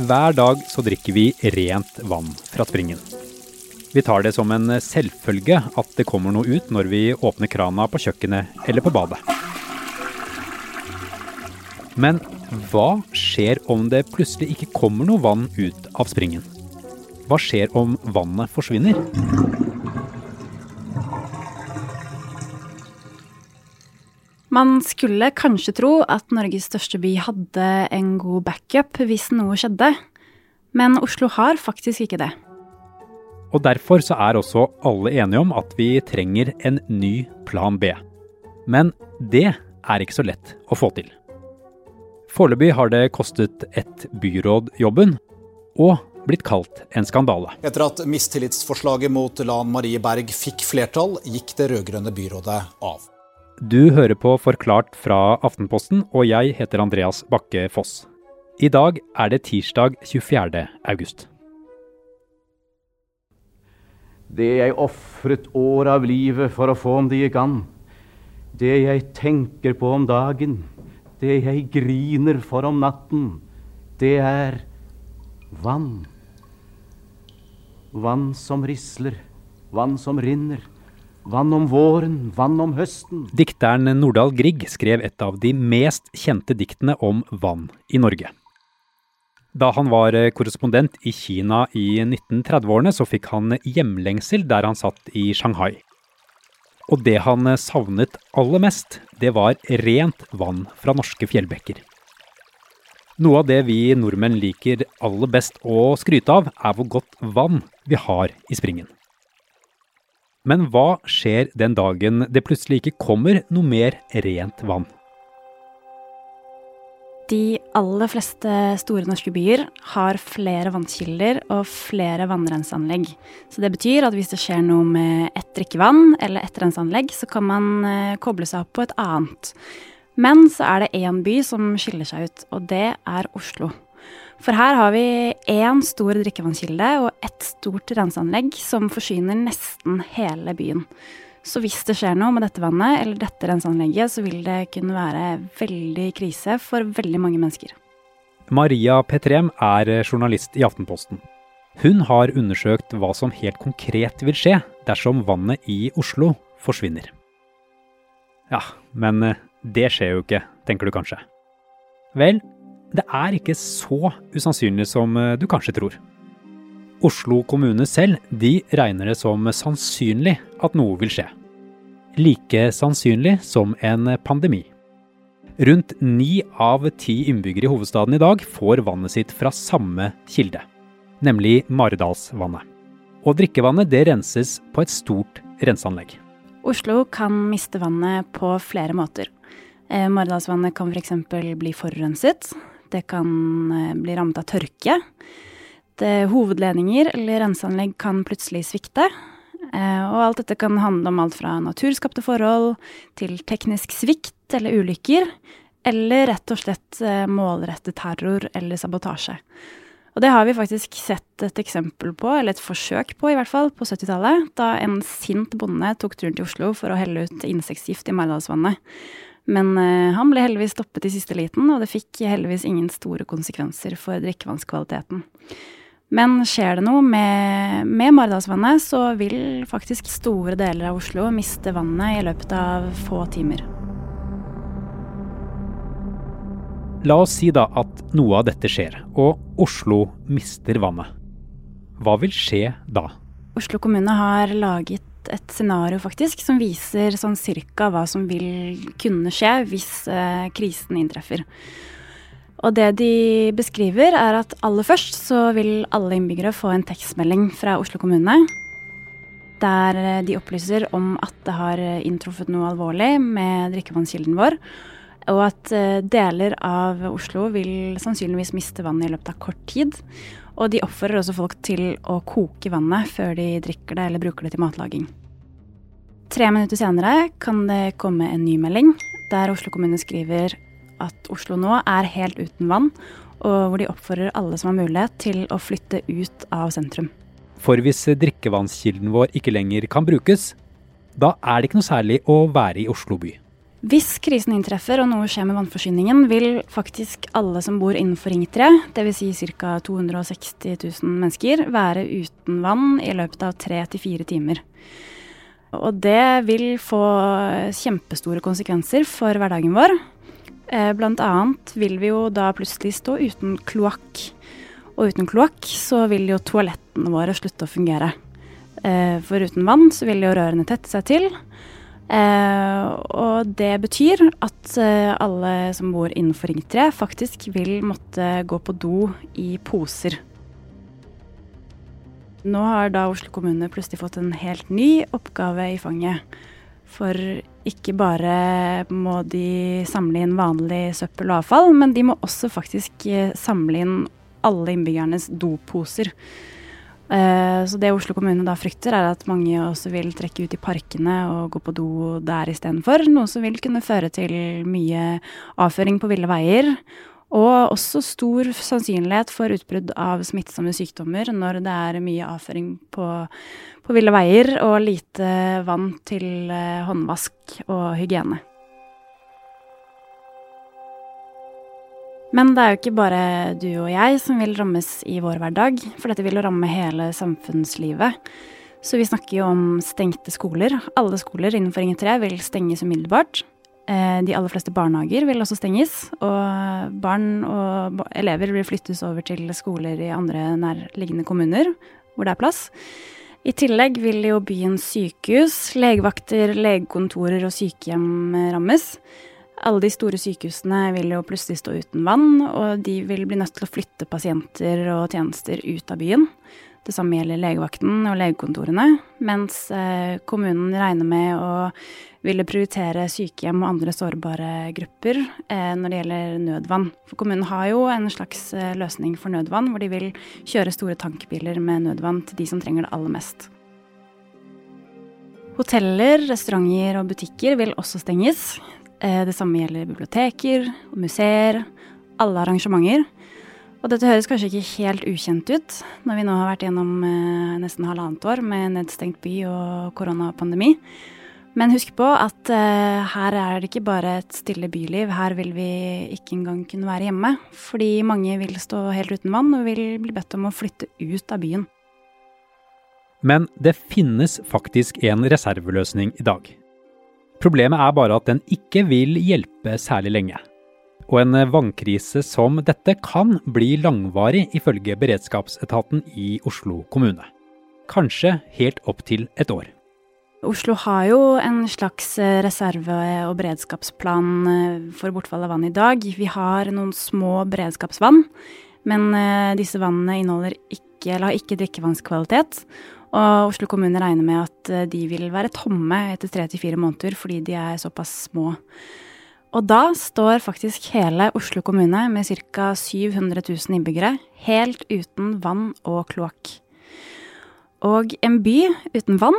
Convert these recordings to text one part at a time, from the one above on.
Hver dag så drikker vi rent vann fra springen. Vi tar det som en selvfølge at det kommer noe ut når vi åpner krana på kjøkkenet eller på badet. Men hva skjer om det plutselig ikke kommer noe vann ut av springen? Hva skjer om vannet forsvinner? Man skulle kanskje tro at Norges største by hadde en god backup hvis noe skjedde, men Oslo har faktisk ikke det. Og derfor så er også alle enige om at vi trenger en ny plan B. Men det er ikke så lett å få til. Foreløpig har det kostet ett byråd jobben, og blitt kalt en skandale. Etter at mistillitsforslaget mot Lan Marie Berg fikk flertall, gikk det rød-grønne byrådet av. Du hører på Forklart fra Aftenposten, og jeg heter Andreas Bakke Foss. I dag er det tirsdag 24. august. Det jeg ofret år av livet for å få om det gikk an. Det jeg tenker på om dagen, det jeg griner for om natten, det er vann. Vann som risler, vann som rinner. Vann om våren, vann om høsten. Dikteren Nordahl Grieg skrev et av de mest kjente diktene om vann i Norge. Da han var korrespondent i Kina i 1930-årene, så fikk han hjemlengsel der han satt i Shanghai. Og det han savnet aller mest, det var rent vann fra norske fjellbekker. Noe av det vi nordmenn liker aller best å skryte av, er hvor godt vann vi har i springen. Men hva skjer den dagen det plutselig ikke kommer noe mer rent vann? De aller fleste store norske byer har flere vannkilder og flere vannrenseanlegg. Så det betyr at hvis det skjer noe med ett drikkevann eller ett renseanlegg, så kan man eh, koble seg opp på et annet. Men så er det én by som skiller seg ut, og det er Oslo. For her har vi én stor drikkevannskilde og ett stort renseanlegg som forsyner nesten hele byen. Så hvis det skjer noe med dette vannet eller dette renseanlegget, så vil det kunne være veldig krise for veldig mange mennesker. Maria Petrem er journalist i Aftenposten. Hun har undersøkt hva som helt konkret vil skje dersom vannet i Oslo forsvinner. Ja, men eh, det skjer jo ikke, tenker du kanskje. Vel, det er ikke så usannsynlig som eh, du kanskje tror. Oslo kommune selv de regner det som sannsynlig at noe vil skje. Like sannsynlig som en pandemi. Rundt ni av ti innbyggere i hovedstaden i dag får vannet sitt fra samme kilde, nemlig Maridalsvannet. Og drikkevannet det renses på et stort renseanlegg. Oslo kan miste vannet på flere måter. Eh, Maridalsvannet kan f.eks. bli forurenset. Det kan eh, bli rammet av tørke Det, hovedledninger eller renseanlegg kan plutselig svikte. Eh, og alt dette kan handle om alt fra naturskapte forhold til teknisk svikt eller ulykker, eller rett og slett eh, målrettet terror eller sabotasje. Og det har vi faktisk sett et eksempel på, eller et forsøk på i hvert fall, på 70-tallet, da en sint bonde tok turen til Oslo for å helle ut insektgift i Maridalsvannet. Men uh, han ble heldigvis stoppet i siste liten, og det fikk heldigvis ingen store konsekvenser for drikkevannskvaliteten. Men skjer det noe med, med Maridalsvannet, så vil faktisk store deler av Oslo miste vannet i løpet av få timer. La oss si da at noe av dette skjer, og Oslo mister vannet. Hva vil skje da? Oslo kommune har laget et scenario faktisk som viser sånn cirka hva som vil kunne skje hvis eh, krisen inntreffer. Og det de beskriver, er at aller først så vil alle innbyggere få en tekstmelding fra Oslo kommune. Der eh, de opplyser om at det har inntruffet noe alvorlig med drikkevannskilden vår. Og at eh, deler av Oslo vil sannsynligvis miste vannet i løpet av kort tid. Og de oppfordrer også folk til å koke vannet før de drikker det eller bruker det til matlaging. Tre minutter senere kan det komme en ny melding der Oslo kommune skriver at Oslo nå er helt uten vann, og hvor de oppfordrer alle som har mulighet til å flytte ut av sentrum. For hvis drikkevannskilden vår ikke lenger kan brukes, da er det ikke noe særlig å være i Oslo by. Hvis krisen inntreffer og noe skjer med vannforsyningen, vil faktisk alle som bor innenfor Ring 3, dvs. Si ca. 260 000 mennesker, være uten vann i løpet av tre til fire timer. Og det vil få kjempestore konsekvenser for hverdagen vår. Eh, blant annet vil vi jo da plutselig stå uten kloakk. Og uten kloakk så vil jo toalettene våre slutte å fungere. Eh, for uten vann så vil jo rørene tette seg til. Eh, og det betyr at eh, alle som bor innenfor Ring 3 faktisk vil måtte gå på do i poser. Nå har da Oslo kommune plutselig fått en helt ny oppgave i fanget. For ikke bare må de samle inn vanlig søppel og avfall, men de må også faktisk eh, samle inn alle innbyggernes doposer. Eh, så det Oslo kommune da frykter, er at mange også vil trekke ut i parkene og gå på do der istedenfor. Noe som vil kunne føre til mye avføring på ville veier. Og også stor sannsynlighet for utbrudd av smittsomme sykdommer når det er mye avføring på, på ville veier og lite vann til eh, håndvask og hygiene. Men det er jo ikke bare du og jeg som vil rammes i vår hverdag, for dette vil jo ramme hele samfunnslivet. Så vi snakker jo om stengte skoler. Alle skoler innenfor Ring 3 vil stenges umiddelbart. Eh, de aller fleste barnehager vil også stenges, og barn og elever vil flyttes over til skoler i andre nærliggende kommuner hvor det er plass. I tillegg vil jo byens sykehus, legevakter, legekontorer og sykehjem rammes. Alle de store sykehusene vil jo plutselig stå uten vann, og de vil bli nødt til å flytte pasienter og tjenester ut av byen. Det samme gjelder legevakten og legekontorene, mens eh, kommunen regner med å ville prioritere sykehjem og andre sårbare grupper eh, når det gjelder nødvann. For kommunen har jo en slags eh, løsning for nødvann, hvor de vil kjøre store tankbiler med nødvann til de som trenger det aller mest. Hoteller, restauranter og butikker vil også stenges. Eh, det samme gjelder biblioteker, museer, alle arrangementer. Og dette høres kanskje ikke helt ukjent ut, når vi nå har vært gjennom eh, nesten halvannet år med nedstengt by og koronapandemi. Men husk på at eh, her er det ikke bare et stille byliv. Her vil vi ikke engang kunne være hjemme. Fordi mange vil stå helt uten vann og vil bli bedt om å flytte ut av byen. Men det finnes faktisk en reserveløsning i dag. Problemet er bare at den ikke vil hjelpe særlig lenge. Og en vannkrise som dette kan bli langvarig, ifølge beredskapsetaten i Oslo kommune. Kanskje helt opp til et år. Oslo har jo en slags reserve- og beredskapsplan eh, for bortfall av vann i dag. Vi har noen små beredskapsvann, men eh, disse vannene inneholder ikke, eller har ikke drikkevannskvalitet. Og Oslo kommune regner med at eh, de vil være tomme etter tre til fire måneder fordi de er såpass små. Og da står faktisk hele Oslo kommune med ca. 700 000 innbyggere helt uten vann og kloakk. Og en by uten vann,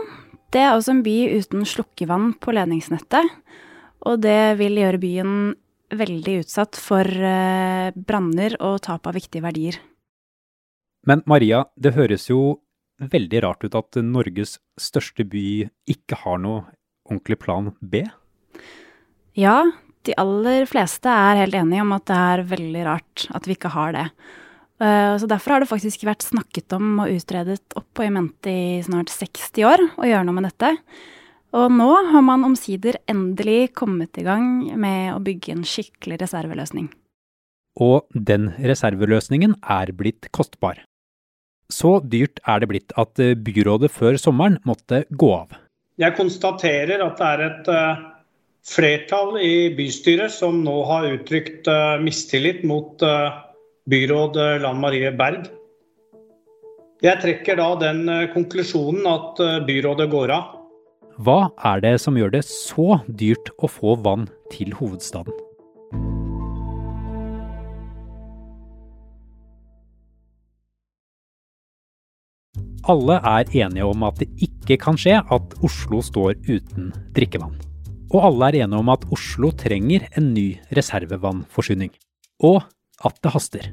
det er også en by uten slukkevann på ledningsnettet. Og det vil gjøre byen veldig utsatt for eh, branner og tap av viktige verdier. Men Maria, det høres jo veldig rart ut at Norges største by ikke har noe ordentlig plan B? Ja, de aller fleste er helt enige om at det er veldig rart at vi ikke har det. Eh, så Derfor har det faktisk vært snakket om og utredet opp og i mente i snart 60 år å gjøre noe med dette. Og nå har man omsider endelig kommet i gang med å bygge en skikkelig reserveløsning. Og den reserveløsningen er blitt kostbar. Så dyrt er det blitt at eh, byrådet før sommeren måtte gå av. Jeg konstaterer at det er et eh, flertall i bystyret som nå har uttrykt eh, mistillit mot byråd Lan Marie Berg. Jeg trekker da den konklusjonen at byrådet går av. Hva er det som gjør det så dyrt å få vann til hovedstaden? Alle er enige om at det ikke kan skje at Oslo står uten drikkevann. Og alle er enige om at Oslo trenger en ny reservevannforsyning. Og at det haster.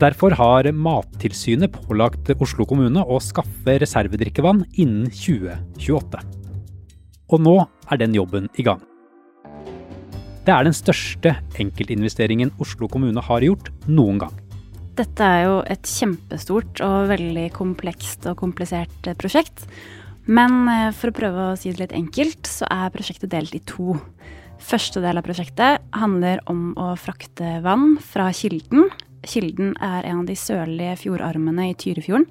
Derfor har Mattilsynet pålagt Oslo kommune å skaffe reservedrikkevann innen 2028. Og nå er den jobben i gang. Det er den største enkeltinvesteringen Oslo kommune har gjort noen gang. Dette er jo et kjempestort og veldig komplekst og komplisert eh, prosjekt. Men eh, for å prøve å si det litt enkelt, så er prosjektet delt i to. Første del av prosjektet handler om å frakte vann fra Kilden. Kilden er en av de sørlige fjordarmene i Tyrifjorden.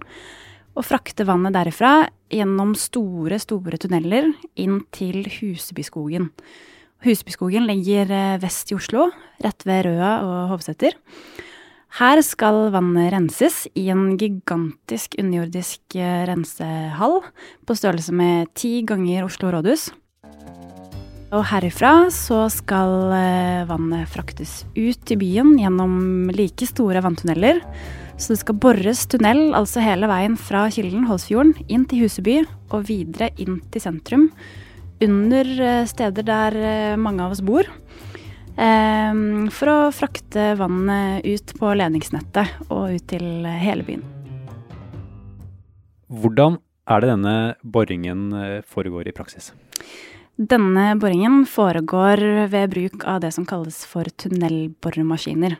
Og frakte vannet derifra gjennom store, store tunneler inn til Husebyskogen. Husebyskogen ligger eh, vest i Oslo, rett ved Røa og Hovseter. Her skal vannet renses i en gigantisk underjordisk eh, rensehall på størrelse med ti ganger Oslo rådhus. Og herifra så skal eh, vannet fraktes ut i byen gjennom like store vanntunneler. Så det skal bores tunnel altså hele veien fra Kilden, Holsfjorden, inn til Huseby og videre inn til sentrum under eh, steder der mange av oss bor. Ehm, for å frakte vannet ut på ledningsnettet og ut til hele byen. Hvordan er det denne boringen eh, foregår i praksis? Denne boringen foregår ved bruk av det som kalles for tunnelboremaskiner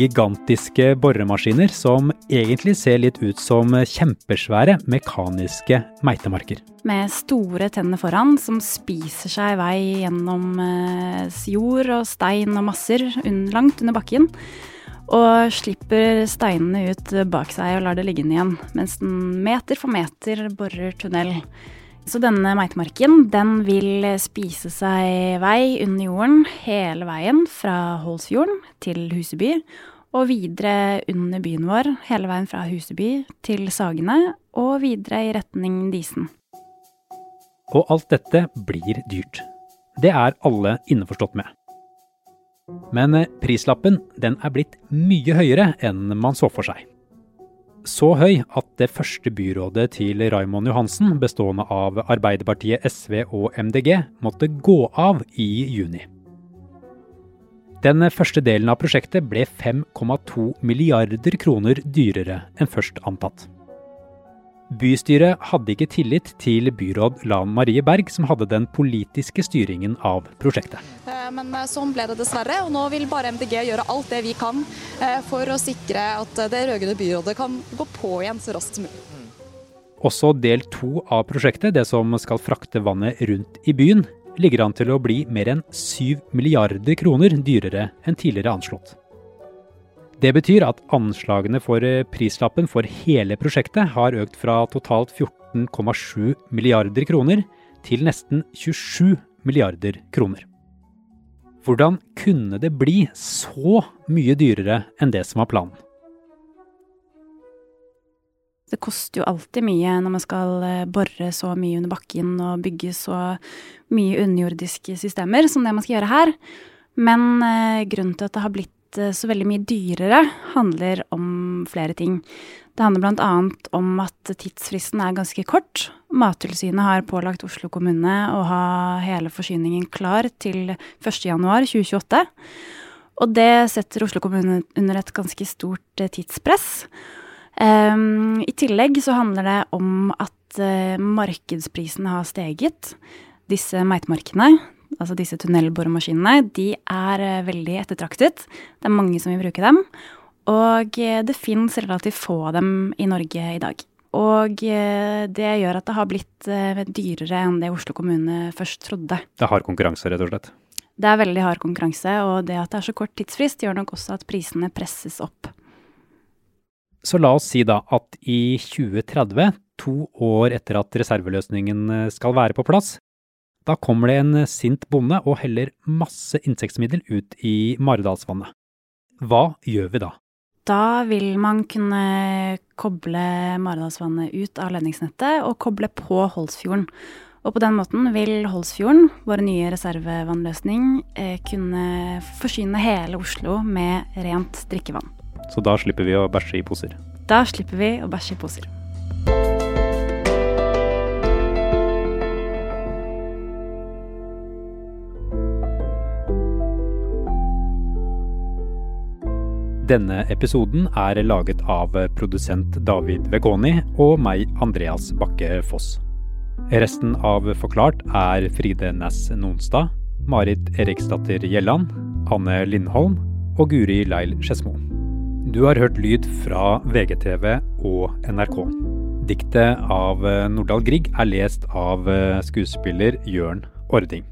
gigantiske boremaskiner som egentlig ser litt ut som kjempesvære mekaniske meitemarker. Med store tenner foran som spiser seg vei gjennom eh, jord og stein og masser langt under bakken. Og slipper steinene ut bak seg og lar det ligge igjen, mens den meter for meter borer tunnel. Så denne meitemarken den vil spise seg vei under jorden hele veien fra Holsfjorden til Huseby, og videre under byen vår, hele veien fra Huseby til Sagene, og videre i retning Disen. Og alt dette blir dyrt. Det er alle innforstått med. Men prislappen den er blitt mye høyere enn man så for seg. Så høy at det første byrådet til Raymond Johansen, bestående av Arbeiderpartiet, SV og MDG, måtte gå av i juni. Den første delen av prosjektet ble 5,2 milliarder kroner dyrere enn først antatt. Bystyret hadde ikke tillit til byråd Lan Marie Berg, som hadde den politiske styringen av prosjektet. Eh, men eh, sånn ble det dessverre, og nå vil bare MDG gjøre alt det vi kan eh, for å sikre at det rød-grønne byrådet kan gå på igjen så raskt som mulig. Også del to av prosjektet, det som skal frakte vannet rundt i byen, ligger an til å bli mer enn 7 milliarder kroner dyrere enn tidligere anslått. Det betyr at anslagene for eh, prislappen for hele prosjektet har økt fra totalt 14,7 milliarder kroner til nesten 27 milliarder kroner. Hvordan kunne det bli så mye dyrere enn det som var planen? Det koster jo alltid mye når man skal eh, bore så mye under bakken og bygge så mye underjordiske systemer som det man skal gjøre her. Men eh, grunnen til at det har blitt eh, så veldig mye dyrere, handler om flere ting. Det handler bl.a. om at tidsfristen er ganske kort. Mattilsynet har pålagt Oslo kommune å ha hele forsyningen klar til 1.1.2028. Og det setter Oslo kommune under et ganske stort tidspress. Um, I tillegg så handler det om at uh, markedsprisene har steget. Disse meitemarkene, altså disse tunnelboremaskinene, de er uh, veldig ettertraktet. Det er mange som vil bruke dem. Og uh, det fins relativt få av dem i Norge i dag. Og det gjør at det har blitt dyrere enn det Oslo kommune først trodde. Det er hard konkurranse, rett og slett? Det er veldig hard konkurranse, og det at det er så kort tidsfrist, gjør nok også at prisene presses opp. Så la oss si da at i 2030, to år etter at reserveløsningen eh, skal være på plass, da kommer det en sint bonde og heller masse insektmiddel ut i Maridalsvannet. Hva gjør vi da? Da vil man kunne koble Maridalsvannet ut av ledningsnettet og koble på Holsfjorden. Og på den måten vil Holsfjorden, vår nye reservevannløsning, eh, kunne forsyne hele Oslo med rent drikkevann. Så da slipper vi å bæsje i poser. Da slipper vi å bæsje i poser. Denne episoden er laget av produsent David Vekoni og meg, Andreas Bakke Foss. Resten av Forklart er Fride Næss Nonstad, Marit Eriksdatter Gjelland, Anne Lindholm og Guri Leil Skedsmo. Du har hørt lyd fra VGTV og NRK. Diktet av Nordahl Grieg er lest av skuespiller Jørn Ording.